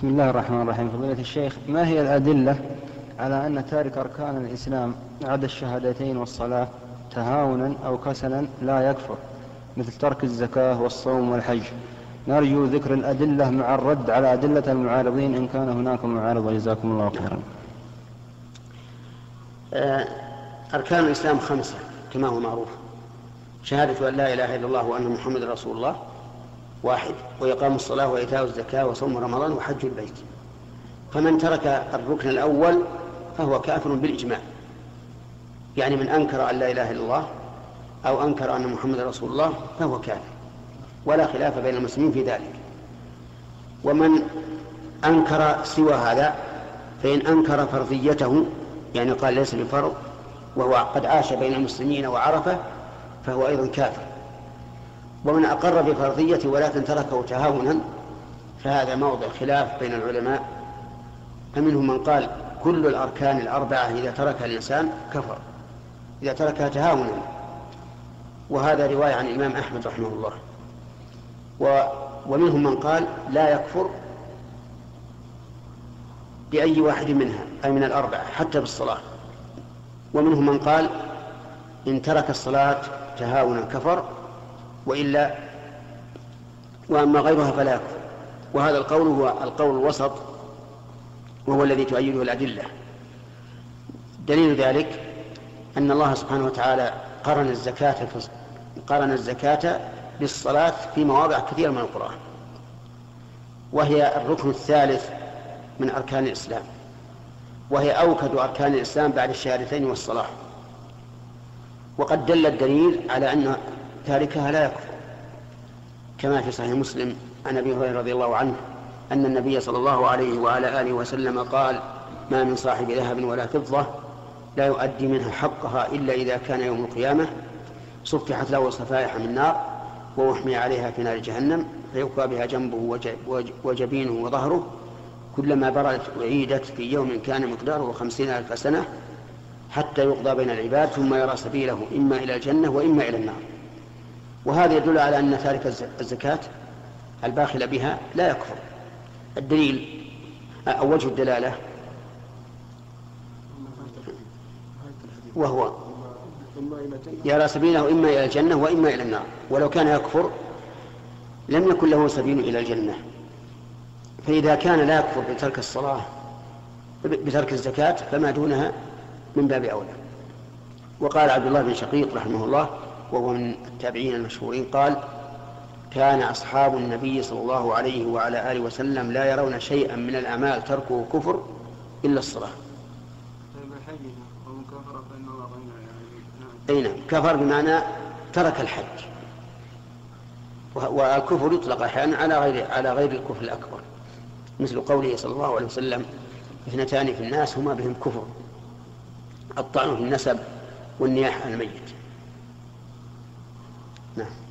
بسم الله الرحمن الرحيم. فضيلة الشيخ ما هي الأدلة على أن تارك أركان الإسلام عدا الشهادتين والصلاة تهاونا أو كسلا لا يكفر مثل ترك الزكاة والصوم والحج؟ نرجو ذكر الأدلة مع الرد على أدلة المعارضين. إن كان هناك معارض وجزاكم الله خيرا. آه، أركان الإسلام خمسة كما هو معروف. شهادة أن لا إله إلا الله وأن محمد رسول الله. واحد وإقام الصلاة وإيتاء الزكاة وصوم رمضان وحج البيت. فمن ترك الركن الأول فهو كافر بالإجماع. يعني من أنكر أن لا إله إلا الله أو أنكر أن محمد رسول الله فهو كافر. ولا خلاف بين المسلمين في ذلك. ومن أنكر سوى هذا فإن أنكر فرضيته يعني قال ليس بفرض وهو قد عاش بين المسلمين وعرفة فهو أيضا كافر. ومن أقر بفرضية ولكن تركه تهاونا فهذا موضع خلاف بين العلماء. فمنهم من قال كل الأركان الأربعة إذا تركها الإنسان كفر إذا تركها تهاونا. وهذا رواية عن الإمام أحمد رحمه الله. و ومنهم من قال لا يكفر بأي واحد منها أي من الأربعة حتى بالصلاة. ومنهم من قال إن ترك الصلاة تهاونا كفر وإلا وأما غيرها فلا يكفر. وهذا القول هو القول الوسط وهو الذي تؤيده الأدلة. دليل ذلك أن الله سبحانه وتعالى قرن الزكاة قرن الزكاة بالصلاة في مواضع كثيرة من القرآن. وهي الركن الثالث من أركان الإسلام. وهي أوكد أركان الإسلام بعد الشهادتين والصلاة. وقد دل الدليل على أن تاركها لا يكفر. كما في صحيح مسلم عن أبي هريرة رضي الله عنه أن النبي صلى الله عليه وعلى آله وسلم قال ما من صاحب ذهب ولا فضة لا يؤدي منها حقها إلا إذا كان يوم القيامة صفحت له صفائح من نار وأحمي عليها في نار جهنم فيقوى بها جنبه وجبينه وظهره كلما بردت أعيدت في يوم كان مقداره خمسين ألف سنة حتى يقضى بين العباد ثم يرى سبيله إما إلى الجنة وإما إلى النار. وهذا يدل على أن تارك الزكاة الباخل بها لا يكفر. الدليل أو وجه الدلالة وهو يرى سبيله إما إلى الجنة وإما إلى النار. ولو كان يكفر لم يكن له سبيل إلى الجنة. فإذا كان لا يكفر بترك الصلاة بترك الزكاة فما دونها من باب أولى. وقال عبد الله بن شقيق رحمه الله وهو من التابعين المشهورين قال كان أصحاب النبي صلى الله عليه وعلى آله وسلم لا يرون شيئا من الأعمال تركه كفر إلا الصلاة. أي نعم كفر بمعنى ترك الحج. والكفر يطلق أحيانا على غير على غير الكفر الأكبر. مثل قوله صلى الله عليه وسلم اثنتان في الناس هما بهم كفر. الطعن في النسب والنياح على الميت. No.